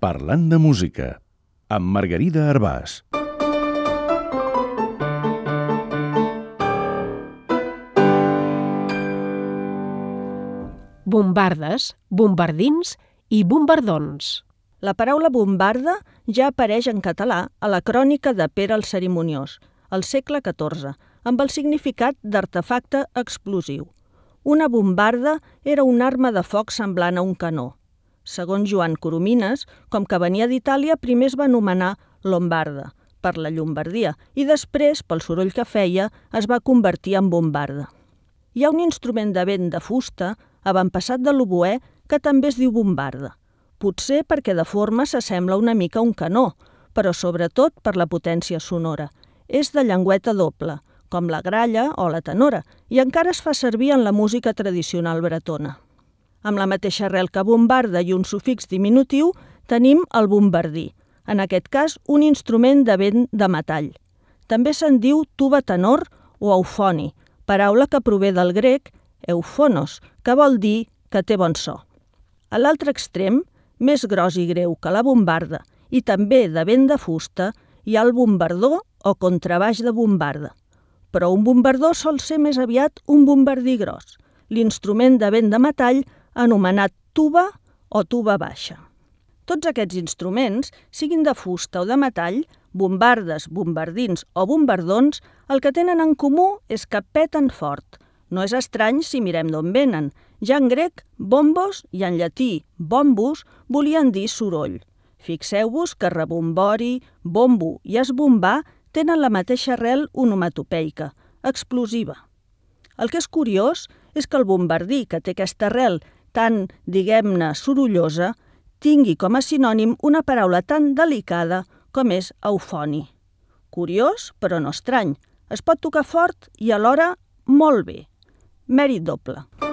Parlant de música, amb Margarida Arbàs. bombardes, bombardins i bombardons. La paraula bombarda ja apareix en català a la crònica de Pere el Cerimoniós, al segle XIV, amb el significat d'artefacte explosiu. Una bombarda era una arma de foc semblant a un canó. Segons Joan Coromines, com que venia d'Itàlia, primer es va anomenar Lombarda, per la Llombardia, i després, pel soroll que feia, es va convertir en bombarda. Hi ha un instrument de vent de fusta avantpassat de l'oboè, que també es diu bombarda. Potser perquè de forma s'assembla una mica a un canó, però sobretot per la potència sonora. És de llengüeta doble, com la gralla o la tenora, i encara es fa servir en la música tradicional bretona. Amb la mateixa arrel que bombarda i un sufix diminutiu, tenim el bombardí, en aquest cas un instrument de vent de metall. També se'n diu tuba tenor o eufoni, paraula que prové del grec eufonos, que vol dir que té bon so. A l'altre extrem, més gros i greu que la bombarda i també de vent de fusta, hi ha el bombardó o contrabaix de bombarda. Però un bombardó sol ser més aviat un bombardí gros, l'instrument de vent de metall anomenat tuba o tuba baixa. Tots aquests instruments, siguin de fusta o de metall, bombardes, bombardins o bombardons, el que tenen en comú és que peten fort, no és estrany si mirem d'on venen. Ja en grec, bombos i en llatí, bombus, volien dir soroll. Fixeu-vos que rebombori, bombo i esbombar tenen la mateixa arrel onomatopeica, explosiva. El que és curiós és que el bombardí, que té aquesta arrel tan, diguem-ne, sorollosa, tingui com a sinònim una paraula tan delicada com és eufoni. Curiós, però no estrany. Es pot tocar fort i alhora molt bé mèrit doble.